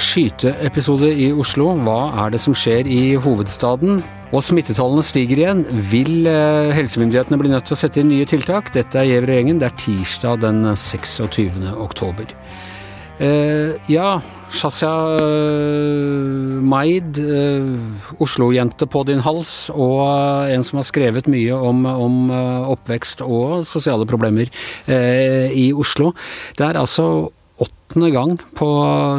skyteepisode i Oslo. Hva er det som skjer i hovedstaden? Og smittetallene stiger igjen. Vil eh, helsemyndighetene bli nødt til å sette inn nye tiltak? Dette er Gjever og gjengen. Det er tirsdag den 26. oktober. Eh, ja, Shazia eh, Maid, eh, Oslo-jente på din hals, og uh, en som har skrevet mye om, om oppvekst og sosiale problemer i Oslo. Det er altså åttende gang på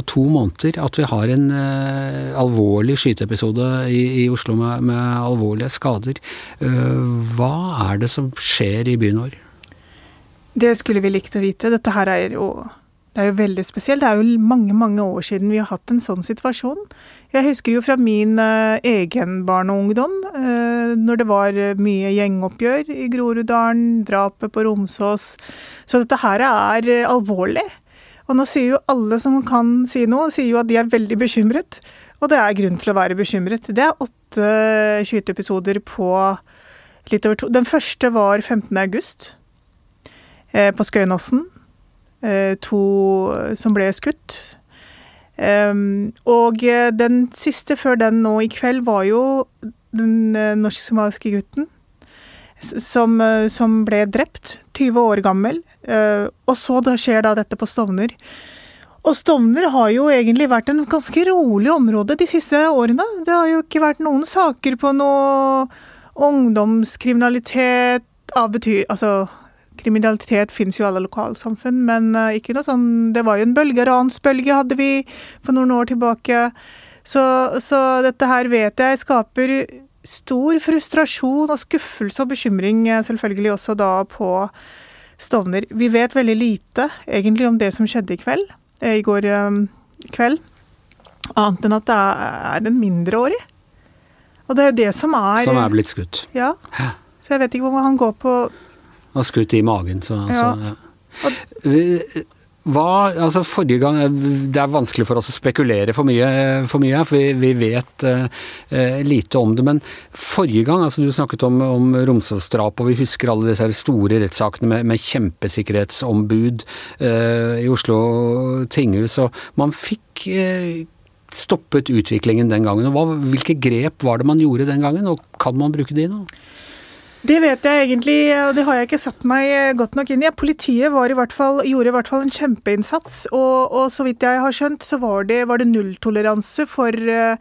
to måneder at vi har en uh, alvorlig skyteepisode i, i Oslo med, med, alvorlige skader. Uh, hva er det som skjer i byen vår? Det skulle vi likt å vite. Dette her er jo, det er jo veldig spesielt. Det er jo mange mange år siden vi har hatt en sånn situasjon. Jeg husker jo fra min uh, egen barn og ungdom, når det var mye gjengoppgjør i Groruddalen, drapet på Romsås. Så dette her er alvorlig. Og nå sier jo alle som kan si noe, sier jo at de er veldig bekymret. Og det er grunn til å være bekymret. Det er åtte skyteepisoder på litt over to Den første var 15. august eh, på Skøyenåsen. Eh, to som ble skutt. Um, og den siste før den nå i kveld var jo den eh, norsk-somaliske gutten som, eh, som, ble drept. 20 år gammel. Eh, og så skjer da dette på Stovner. Og Stovner har jo egentlig vært en ganske rolig område de siste årene. Det har jo ikke vært noen saker på noe ungdomskriminalitet av bety... Altså, kriminalitet finnes jo i alle lokalsamfunn, men uh, ikke noe sånn Det var jo en bølge, ransbølge hadde vi for noen år tilbake. Så, så dette her vet jeg skaper stor frustrasjon og skuffelse og bekymring eh, selvfølgelig også da på Stovner. Vi vet veldig lite egentlig om det som skjedde i kveld, eh, i går um, kveld, annet enn at det er en mindreårig. Og det er jo det som er Som er blitt skutt. Ja. Så jeg vet ikke hvor han går på Han har skutt i magen, så, ja. ja. Og, hva, altså forrige gang, Det er vanskelig for oss å spekulere for mye, for mye for vi, vi vet uh, lite om det. Men forrige gang, altså du snakket om, om Romsdalsdrapet, og vi husker alle disse store rettssakene med, med kjempesikkerhetsombud uh, i Oslo tinghus. og Man fikk uh, stoppet utviklingen den gangen. og hva, Hvilke grep var det man gjorde den gangen, og kan man bruke de nå? Det vet jeg egentlig, og det har jeg ikke satt meg eh, godt nok inn i. Politiet i fall, gjorde i hvert fall en kjempeinnsats, og, og, så vidt jeg har skjønt, så var det, var det nulltoleranse for uh,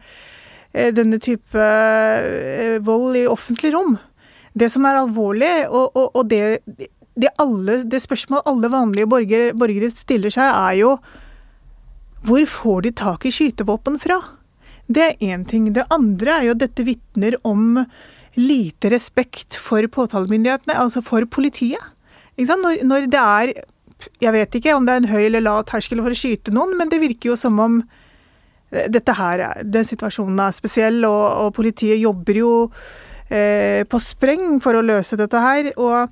denne type vold i offentlig rom. Det som er alvorlig, og, og, og det, det, alle, det spørsmålet alle vanlige borgere, borgere stiller seg, er jo hvor får de tak i skytevåpen fra? Det er én ting. Det andre er jo at dette vitner om lite respekt for påtalemyndighetene, altså for politiet. Når, når, det er Jeg vet ikke om det er en høy eller lav terskel for å skyte noen, men det virker jo som om eh, dette her, den situasjonen er spesiell, og, og politiet jobber jo eh, på spreng for å løse dette her. Og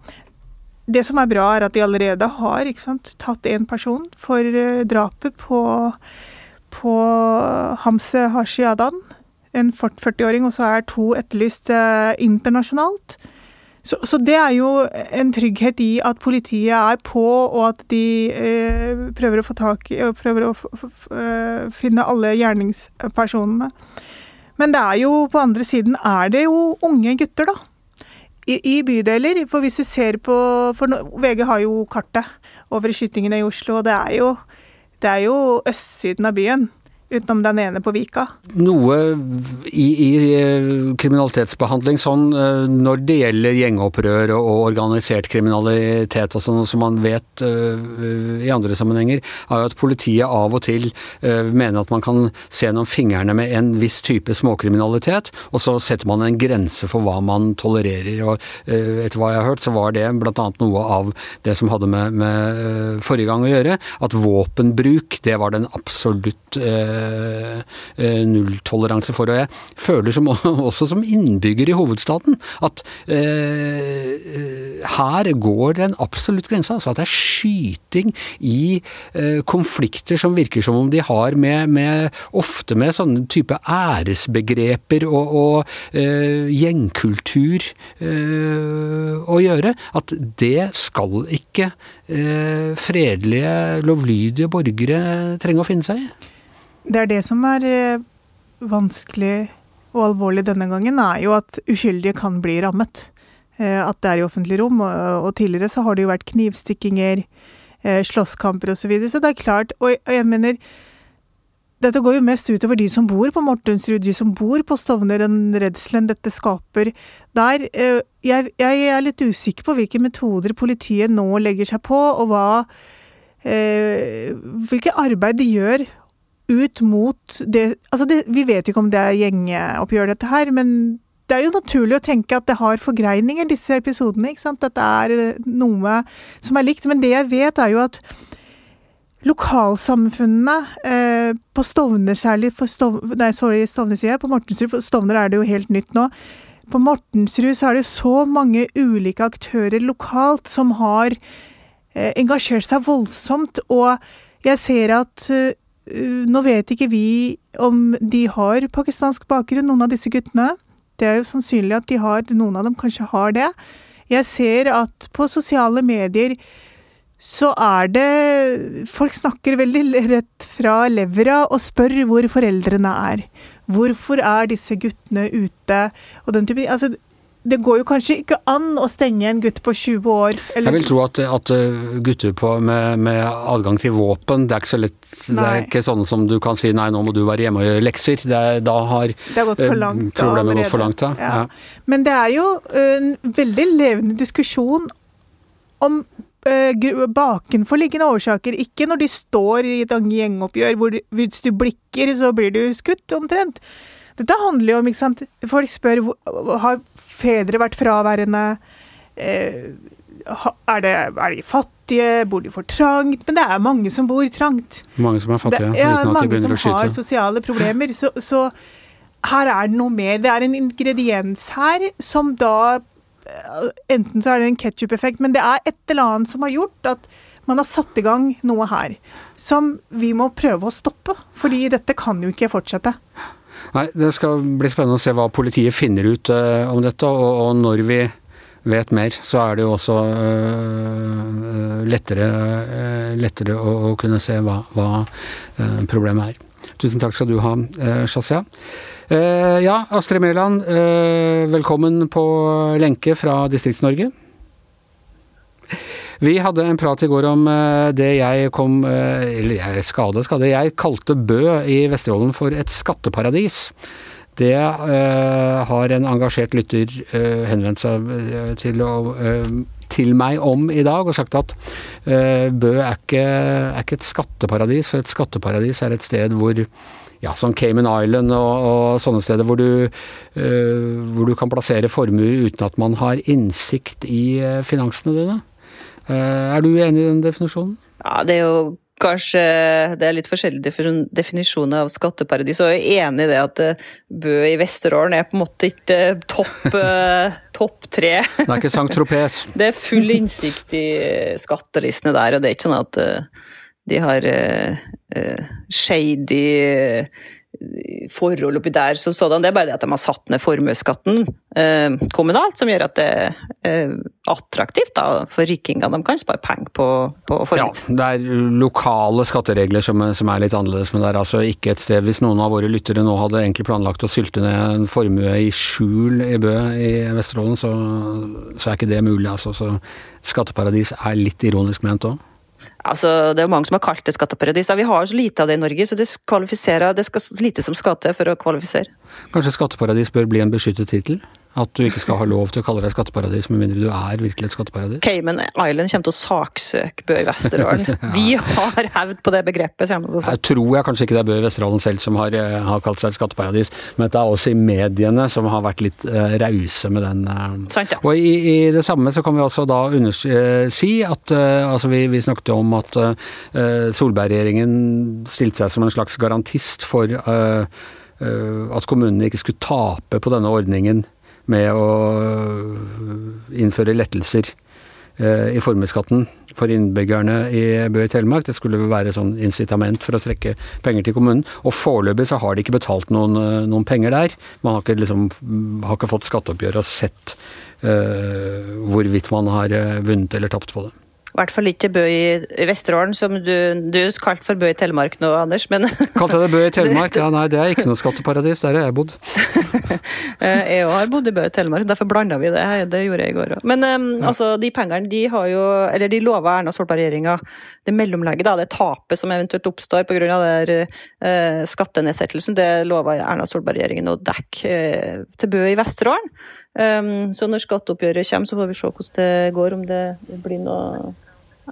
det som er bra, er at de allerede har sant, tatt én person for eh, drapet på, på Hamse Hashi Adan en 40-åring, og så er to etterlyst eh, internasjonalt. Så, så, det er jo en trygghet i at politiet er på, og at de eh, prøver å få tak i og prøver å eh, finne alle gjerningspersonene. Men det er jo, på andre siden er det jo unge gutter, da. I, i bydeler. For hvis du ser på For VG har jo kartet over skytingene i Oslo, og det er jo, det er jo østsiden av byen utenom den ene på Vika. Noe i, i eh, kriminalitetsbehandling sånn eh, når det gjelder gjengopprør og organisert kriminalitet og sånn, som man vet uh, i andre sammenhenger, er jo at politiet av og til mener at man kan se gjennom fingrene med en viss type småkriminalitet, og så setter man en grense for hva man tolererer. og Etter hva jeg har hørt, så var det bl.a. noe av det som hadde med, med forrige gang å gjøre, at våpenbruk det var den absolutt Eh, eh, nulltoleranse for. Og jeg føler som, også som innbygger i hovedstaden at eh, her går det en absolutt grense. Altså at det er skyting i eh, konflikter som virker som om de har med, med ofte med sånne type æresbegreper og, og eh, gjengkultur eh, å gjøre. At det skal ikke fredelige, lovlydige borgere trenge å finne seg i. Det er det som er eh, vanskelig og alvorlig denne gangen, er jo at uskyldige kan bli rammet. Eh, at det er i offentlig rom. Og, tidligere så har det jo vært knivstikkinger, eh, slåsskamper osv. Så, videre, så det er klart Og jeg mener dette går jo mest utover de som bor på Mortensrud, de som bor på Stovner, den redselen dette skaper der. Jeg, jeg, er litt usikker på hvilke metoder politiet nå legger seg på, og hva eh, Hvilke arbeid de gjør ut mot det Altså, det, vi vet jo ikke om det er gjengeoppgjør, dette her, men det er jo naturlig å tenke at det har forgreininger, disse episodene. ikke sant? At det er eh, noe som er likt. Men det jeg vet, er jo at lokalsamfunnene eh, på Stovner særlig for Stov, Nei, sorry, Stovner sier jeg. På Mortensrud. På Stovner er det jo helt nytt nå. På Mortensrud så er det så mange ulike aktører lokalt som har eh, engasjert seg voldsomt. Og jeg ser at eh, nå vet ikke vi om de har pakistansk bakgrunn, noen av disse guttene. Det er jo sannsynlig at de har, noen av dem kanskje har det. Jeg ser at på sosiale medier så er det Folk snakker veldig rett fra levra og spør hvor foreldrene er. Hvorfor er disse guttene ute? Og den type, altså, det går jo kanskje ikke an å stenge en gutt på 20 år. Eller... Jeg vil tro at, at eh, gutter på, med, med, adgang til våpen, det er ikke så lett nei. Det er ikke sånn som du kan si nei, nå må du være hjemme og gjøre lekser. Det er, da har det har gått for eh, langt, problemet gått for langt. Ja. Ja. Men det er jo en veldig levende diskusjon om uh, bakenforliggende årsaker. Ikke når de står i et gjengoppgjør hvor hvis du blikker, så blir du skutt, omtrent. Dette handler jo om, ikke sant Folk spør har fedre vært fraværende? Eh, er, det, er, de fattige? Bor de for trangt? Men det er mange som bor trangt. Mange som er fattige, det, ja, uten at de begynner å skyte. Mange som har sosiale problemer. Så, så, her er det noe mer. Det er en ingrediens her som da eh, Enten så er det en ketsjup-effekt, men det er et eller annet som har gjort at man har satt i gang noe her som vi må prøve å stoppe. Fordi dette kan jo ikke fortsette. Nei, Det skal bli spennende å se hva politiet finner ut uh, om dette, og, og, når vi vet mer, så er det jo også uh, lettere, uh, lettere å, å, kunne se hva, hva problemet er. Tusen takk skal du ha, Shazia. ja, Astrid Mæland, velkommen på lenke fra Distrikts-Norge. Vi hadde en prat i går om eh, det jeg kom eh, Eller jeg skade, skade. Jeg kalte Bø i Vesterålen for et skatteparadis. Det øh, har en engasjert lytter øh, henvendt seg til, øh, til, meg om i dag, og sagt at Bø er ikke, er ikke, et skatteparadis, for et skatteparadis er et sted hvor ja, som Cayman Island og, og sånne steder hvor du, hvor du kan plassere formuer uten at man har innsikt i finansene dine. Eh, er du enig i den definisjonen? Ja, det er jo kanskje det er litt forskjellige definisjoner av skatteparadis. Og jeg er enig i det at eh, Bø i Vesterålen er på en måte ikke topp, topp tre. Det er ikke Sankt Tropez? Det er full innsikt i skattelistene der, og det er ikke sånn at de har shady forhold oppi der som sådan. Det er bare det at de har satt ned formuesskatten eh, kommunalt, som gjør at det er eh, attraktivt da, for rikinger. De kan spare penger på, på formues. Ja, det er lokale skatteregler som, som, er litt annerledes, men det er altså ikke et sted Hvis noen av våre lyttere nå hadde egentlig planlagt å sylte ned en formue i skjul i Bø i Vesterålen, så, så er ikke det mulig. Altså. Så skatteparadis er litt ironisk ment òg. Altså, det er jo mange som har kalt det skatteparadis. Vi har så lite av det i Norge, så det, det skal lite som skal til for å kvalifisere. Kanskje skatteparadis bør bli en beskyttet tittel? At du ikke skal ha lov til å kalle deg skatteparadis med mindre du er virkelig et skatteparadis? Cayman Island kommer til å saksøke Bø i Vesterålen. ja. Vi har hevd på det begrepet. Jeg tror jeg kanskje ikke det er Bø i Vesterålen selv som har, eh, har, kalt seg et skatteparadis, men det er også i mediene som har vært litt uh, rause med den. Uh. Sant, ja. Og i, i, det samme så kan vi også da uh, si at uh, altså vi, vi, snakket om at Solberg-regjeringen stilte seg som en slags garantist for at kommunene ikke skulle tape på denne ordningen med å innføre lettelser eh, i formuesskatten for innbyggerne i Bø i Telemark. Det skulle være sånn incitament for å trekke penger til kommunen. Og foreløpig så har de ikke betalt noen, eh, noen penger der. Man har ikke, liksom, har ikke fått skatteoppgjør og sett uh, hvorvidt man har vunnet eller tapt på det. I hvert fall ikke Bø i, Vesterålen, som du, du kalte for Bø i Telemark nå, Anders. Men Kalte jeg det Bø i Telemark? Ja, nei, det er ikke noe skatteparadis. Der har jeg bodd. Eh, jeg har bodd i Bø i Telemark, derfor blanda vi det. Det gjorde jeg i går òg. Men um, ja. altså, de pengene de har jo Eller de lova Erna Solberg-regjeringa det mellomlegget, da, det tapet som eventuelt oppstår pga. Uh, skattenedsettelsen, det lova Erna Solberg-regjeringen å dekke uh, til Bø i Vesterålen. Um, så når skatteoppgjøret kommer, så får vi se hvordan det går, om det blir noe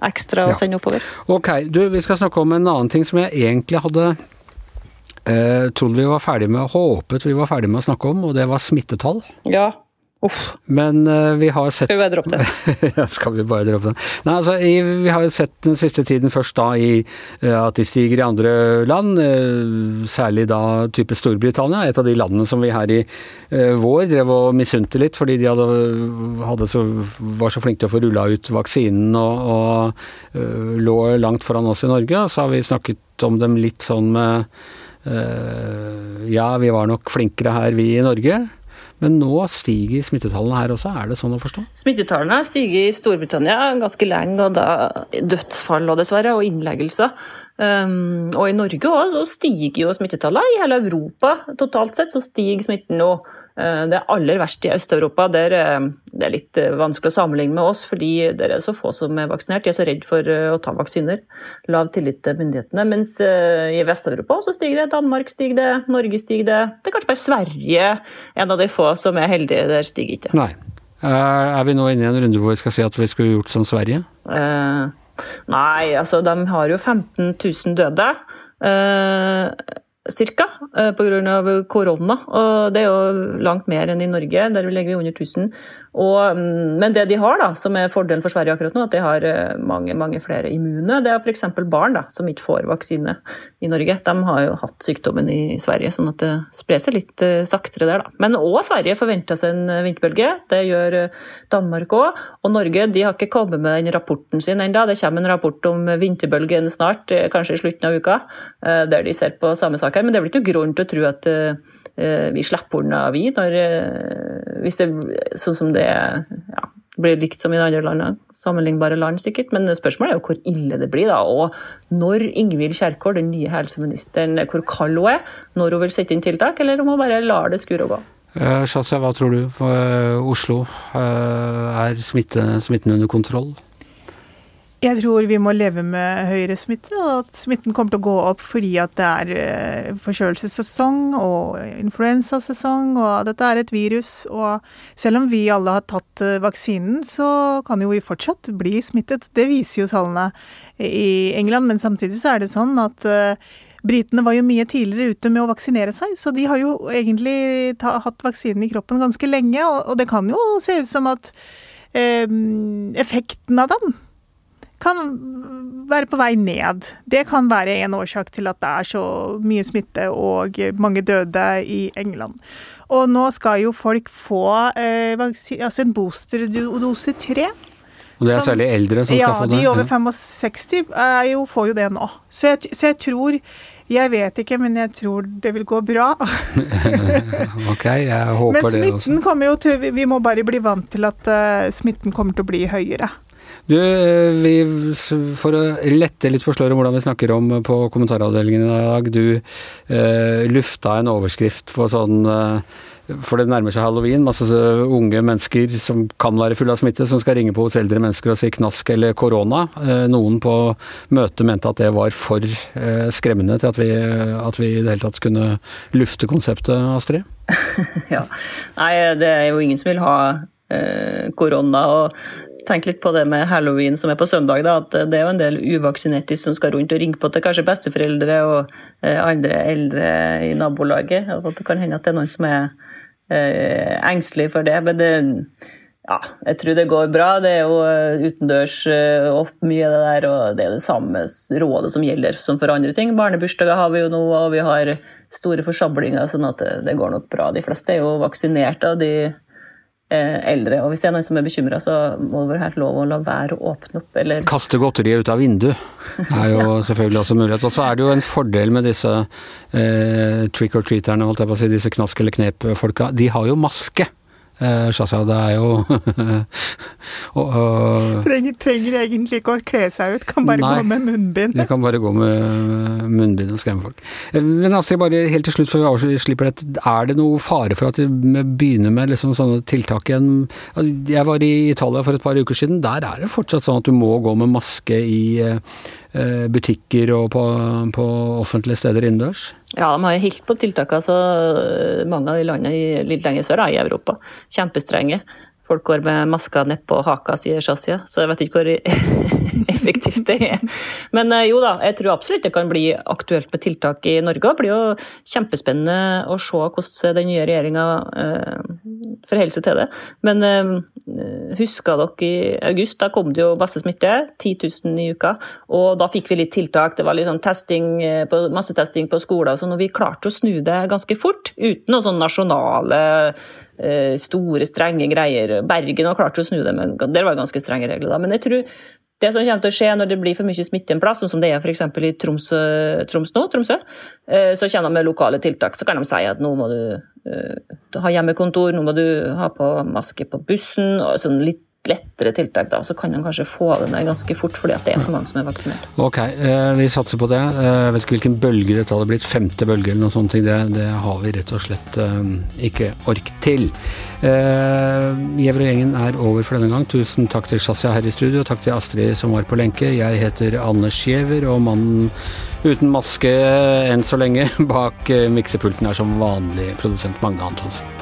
ekstra å sende oppover. Ok, du, vi skal snakke om en annen ting som jeg egentlig hadde eh, trodd vi var ferdig med, håpet vi var ferdig med å snakke om, og det var smittetall. Ja, Uff. Men uh, vi har sett Skal vi bare droppe det? ja, skal vi bare droppe det. Nei, altså, i, vi har jo sett den siste tiden først da i uh, at de stiger i andre land, uh, særlig da type Storbritannia, et av de landene som vi her i vår drev og misunte litt fordi de hadde, hadde så, var så flinke til å få rulla ut vaksinen og, og lå langt foran oss i Norge. Så har vi snakket om dem litt sånn med Ja, vi var nok flinkere her, vi i Norge. Men nå stiger smittetallene her også, er det sånn å forstå? Smittetallene stiger i Storbritannia ganske lenge, og da dødsfall og dessverre, og innleggelser. Um, og i Norge òg så stiger jo smittetallene. I hele Europa totalt sett så stiger smitten nå. Eh, det er aller verst i Øst-Europa. Der eh, det er litt eh, vanskelig å sammenligne med oss, fordi det er så få som er vaksinert. De er så redd for å ta vaksiner. Lav tillit til myndighetene. Mens i Vest-Europa så stiger det. Danmark stiger det, Norge stiger det. Det er kanskje bare Sverige, en av de få som er heldige. Der stiger ikke. Nei. Er vi nå inne i en runde hvor vi skal si at vi skulle gjort som Sverige? Eh, nei, altså de har jo 15 000 døde. Eh, ca. Eh, pga. korona. Og det er jo langt mer enn i Norge, der vi legger under 1000. Og, mm, men det de har, da, som er fordelen for Sverige akkurat nå, at de har eh, mange mange flere immune. Det er f.eks. barn da, som ikke får vaksine i Norge. De har jo hatt sykdommen i Sverige, sånn at det sprer seg litt uh, saktere der. da. Men òg Sverige forventer seg en vinterbølge. Det gjør Danmark òg. Og Norge de har ikke kommet med den rapporten sin ennå. Det kommer en rapport om vinterbølgen snart, kanskje i slutten av uka, der de ser på samme sak her. Men det er vel ikke grunn til å tro at uh, vi slipper unna, vi, når, hvis det, sånn som det ja, blir likt som i de andre landene, sammenlignbare land sikkert. Men spørsmålet er jo hvor ille det blir. da, Og når Ingvild Kjerkol, den nye helseministeren, hvor kald hun er, når hun vil sette inn tiltak, eller om hun bare lar det skure og gå. Eh, Shazia, hva tror du? For eh, Oslo, eh, er smitten, smitten under kontroll? Jeg tror vi må leve med høyere smitte, og at smitten kommer til å gå opp fordi at det er eh, forkjølelsessesong og influensasesong, og dette er et virus. Og selv om vi alle har tatt eh, vaksinen, så kan jo vi fortsatt bli smittet. Det viser jo tallene i England, men samtidig så er det sånn at eh, Britene var jo mye tidligere ute med å vaksinere seg, så de har jo egentlig ta, hatt vaksinen i kroppen ganske lenge. Og, og, det kan jo se ut som at eh, effekten av den kan være på vei ned. Det kan være en årsak til at det er så mye smitte og mange døde i England. Og nå skal jo folk få eh, altså en boosterdose tre. Og det er særlig eldre som ja, skal få det? Ja, de over 65 jo, får jo det nå. Så jeg, så jeg, tror Jeg vet ikke, men jeg tror det vil gå bra. ok, jeg håper det også. Men smitten kommer jo til Vi må bare bli vant til at uh, smitten kommer til å bli høyere. Du, eh, vi, for å lette litt på sløret hvordan vi snakker om på kommentaravdelingen i dag. Du eh, lufta en overskrift på sånn eh, for det nærmer seg halloween. Masse unge mennesker som kan være fulle av smitte, som skal ringe på hos eldre mennesker og si knask eller korona. Eh, noen på møtet mente at det var for eh, skremmende til at vi, at vi i det hele tatt kunne lufte konseptet, Astrid? ja. Nei, det er jo ingen som vil ha eh, korona. og Tenk litt på det med halloween som er på søndag. Da, at det er jo en del uvaksinerte som skal rundt og ringe på til kanskje besteforeldre og eh, andre eldre i nabolaget. og Det kan hende at det er noen som er eh, engstelig for det. Men det, ja, jeg tror det går bra. Det er jo eh, utendørs eh, opp mye det der, og det er det samme rådet som gjelder som for andre ting. Barnebursdager har vi jo nå, og vi har store forsamlinger, sånn at det, går nok bra. De fleste er jo vaksinert. og de Eh, eldre. Og hvis det er noen som er bekymra, så må det være helt lov å la være å åpne opp, eller Kaste godteriet ut av vinduet er jo ja. selvfølgelig også mulighet. Og så er det jo en fordel med disse eh, trick or treaterne, holdt jeg på å si, disse knask eller knep-folka. De har jo maske. Eh, Shazia, det er jo og, og trenger, trenger, egentlig ikke å kle seg ut, kan bare nei, gå med munnbind. Det kan bare gå med munnbind og skremme folk. Men Astrid, bare helt til slutt før vi slipper dette. Er det noe fare for at vi begynner med liksom sånne tiltak igjen? Jeg var i Italia for et par uker siden. Der er det fortsatt sånn at du må gå med maske i eh, butikker og på, på offentlige steder innendørs? Ja, de har helt på tiltakene altså, mange av de landene litt lenger sør i Europa. Kjempestrenge. Folk går med masker nedpå haka, sier Shazia, så jeg vet ikke hvor effektivt det er. Men eh, jo da, jeg tror absolutt det kan bli aktuelt med tiltak i Norge. Det blir jo kjempespennende å se hvordan den nye regjeringa eh, forholder seg til det. Men eh, husker dere i august, da kom det jo masse smitte, 10 000 i uka. Og da fikk vi litt tiltak, det var litt sånn testing, massetesting på skoler og sånn, og vi klarte å snu det ganske fort. Uten noen sånn nasjonale store, strenge greier. Bergen har klart å snu det, men det var ganske strenge regler da. Men jeg tror det som kommer til å skje når det blir for mye smitte en plass, sånn som det er f.eks. i Troms, Troms nå, Tromsø, eh, så kommer de med lokale tiltak. Så kan de si at nå må du ha hjemmekontor, nå må du ha på maske på bussen. og sånn litt lettere tiltak, da, så kan de kanskje få det ned ganske fort fordi at det er så mange som er vaksinert. Ok, eh, vi satser på det. Eh, jeg vet ikke hvilken bølge dette hadde blitt, femte bølge eller noe sånt. Det, det har vi rett og slett eh, ikke ork til. Gjever-gjengen er over for denne gang. Tusen takk til Shazia her i studio, takk til Astrid som var på lenke. Jeg heter Anders Giæver, og mannen uten maske enn så lenge bak miksepulten er som vanlig produsent Magne Antonsen.